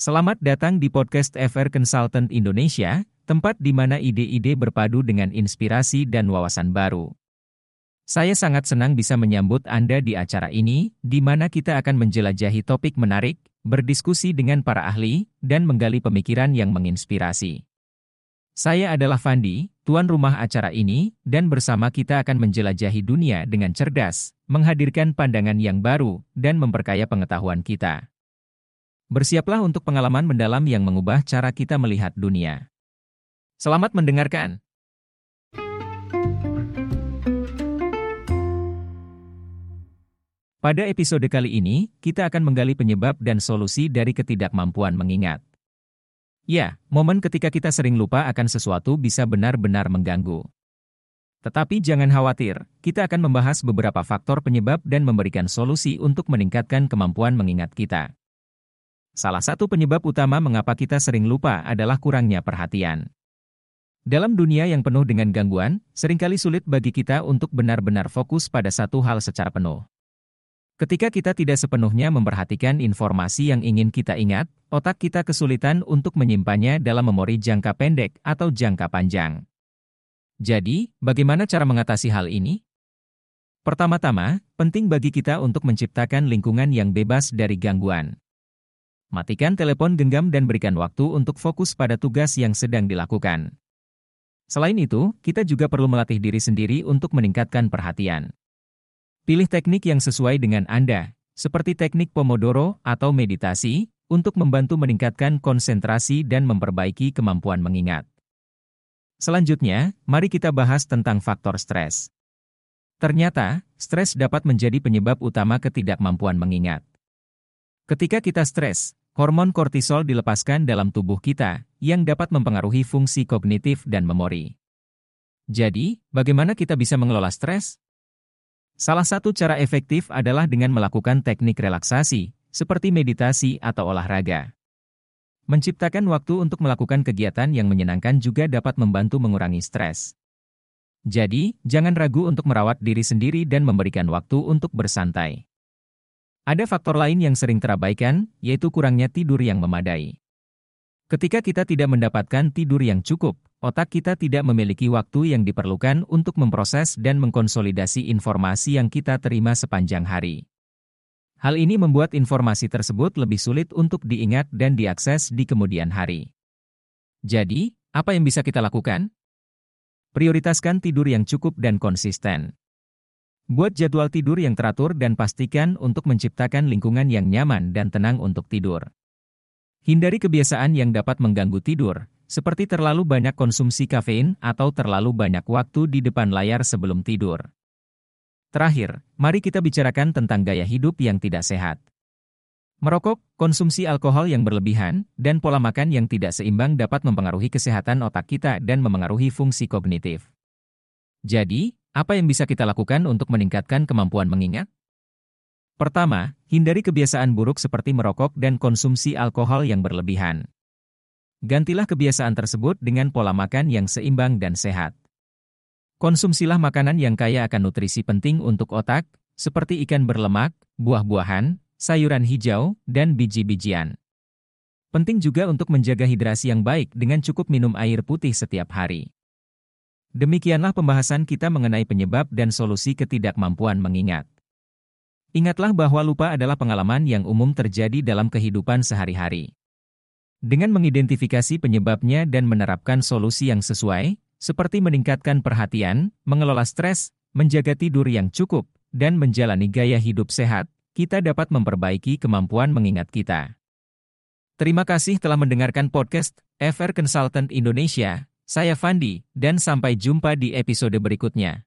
Selamat datang di podcast FR Consultant Indonesia, tempat di mana ide-ide berpadu dengan inspirasi dan wawasan baru. Saya sangat senang bisa menyambut Anda di acara ini, di mana kita akan menjelajahi topik menarik, berdiskusi dengan para ahli, dan menggali pemikiran yang menginspirasi. Saya adalah Fandi, tuan rumah acara ini, dan bersama kita akan menjelajahi dunia dengan cerdas, menghadirkan pandangan yang baru, dan memperkaya pengetahuan kita. Bersiaplah untuk pengalaman mendalam yang mengubah cara kita melihat dunia. Selamat mendengarkan. Pada episode kali ini, kita akan menggali penyebab dan solusi dari ketidakmampuan mengingat. Ya, momen ketika kita sering lupa akan sesuatu bisa benar-benar mengganggu. Tetapi jangan khawatir, kita akan membahas beberapa faktor penyebab dan memberikan solusi untuk meningkatkan kemampuan mengingat kita. Salah satu penyebab utama mengapa kita sering lupa adalah kurangnya perhatian. Dalam dunia yang penuh dengan gangguan, sering kali sulit bagi kita untuk benar-benar fokus pada satu hal secara penuh. Ketika kita tidak sepenuhnya memperhatikan informasi yang ingin kita ingat, otak kita kesulitan untuk menyimpannya dalam memori jangka pendek atau jangka panjang. Jadi, bagaimana cara mengatasi hal ini? Pertama-tama, penting bagi kita untuk menciptakan lingkungan yang bebas dari gangguan. Matikan telepon genggam dan berikan waktu untuk fokus pada tugas yang sedang dilakukan. Selain itu, kita juga perlu melatih diri sendiri untuk meningkatkan perhatian. Pilih teknik yang sesuai dengan Anda, seperti teknik Pomodoro atau meditasi, untuk membantu meningkatkan konsentrasi dan memperbaiki kemampuan mengingat. Selanjutnya, mari kita bahas tentang faktor stres. Ternyata, stres dapat menjadi penyebab utama ketidakmampuan mengingat. Ketika kita stres, hormon kortisol dilepaskan dalam tubuh kita, yang dapat mempengaruhi fungsi kognitif dan memori. Jadi, bagaimana kita bisa mengelola stres? Salah satu cara efektif adalah dengan melakukan teknik relaksasi, seperti meditasi atau olahraga. Menciptakan waktu untuk melakukan kegiatan yang menyenangkan juga dapat membantu mengurangi stres. Jadi, jangan ragu untuk merawat diri sendiri dan memberikan waktu untuk bersantai. Ada faktor lain yang sering terabaikan, yaitu kurangnya tidur yang memadai. Ketika kita tidak mendapatkan tidur yang cukup, otak kita tidak memiliki waktu yang diperlukan untuk memproses dan mengkonsolidasi informasi yang kita terima sepanjang hari. Hal ini membuat informasi tersebut lebih sulit untuk diingat dan diakses di kemudian hari. Jadi, apa yang bisa kita lakukan? Prioritaskan tidur yang cukup dan konsisten. Buat jadwal tidur yang teratur dan pastikan untuk menciptakan lingkungan yang nyaman dan tenang untuk tidur. Hindari kebiasaan yang dapat mengganggu tidur, seperti terlalu banyak konsumsi kafein atau terlalu banyak waktu di depan layar sebelum tidur. Terakhir, mari kita bicarakan tentang gaya hidup yang tidak sehat. Merokok, konsumsi alkohol yang berlebihan, dan pola makan yang tidak seimbang dapat mempengaruhi kesehatan otak kita dan memengaruhi fungsi kognitif. Jadi, apa yang bisa kita lakukan untuk meningkatkan kemampuan mengingat? Pertama, hindari kebiasaan buruk seperti merokok dan konsumsi alkohol yang berlebihan. Gantilah kebiasaan tersebut dengan pola makan yang seimbang dan sehat. Konsumsilah makanan yang kaya akan nutrisi penting untuk otak, seperti ikan berlemak, buah-buahan, sayuran hijau, dan biji-bijian. Penting juga untuk menjaga hidrasi yang baik dengan cukup minum air putih setiap hari. Demikianlah pembahasan kita mengenai penyebab dan solusi ketidakmampuan mengingat. Ingatlah bahwa lupa adalah pengalaman yang umum terjadi dalam kehidupan sehari-hari. Dengan mengidentifikasi penyebabnya dan menerapkan solusi yang sesuai, seperti meningkatkan perhatian, mengelola stres, menjaga tidur yang cukup, dan menjalani gaya hidup sehat, kita dapat memperbaiki kemampuan mengingat kita. Terima kasih telah mendengarkan podcast FR Consultant Indonesia. Saya Fandi, dan sampai jumpa di episode berikutnya.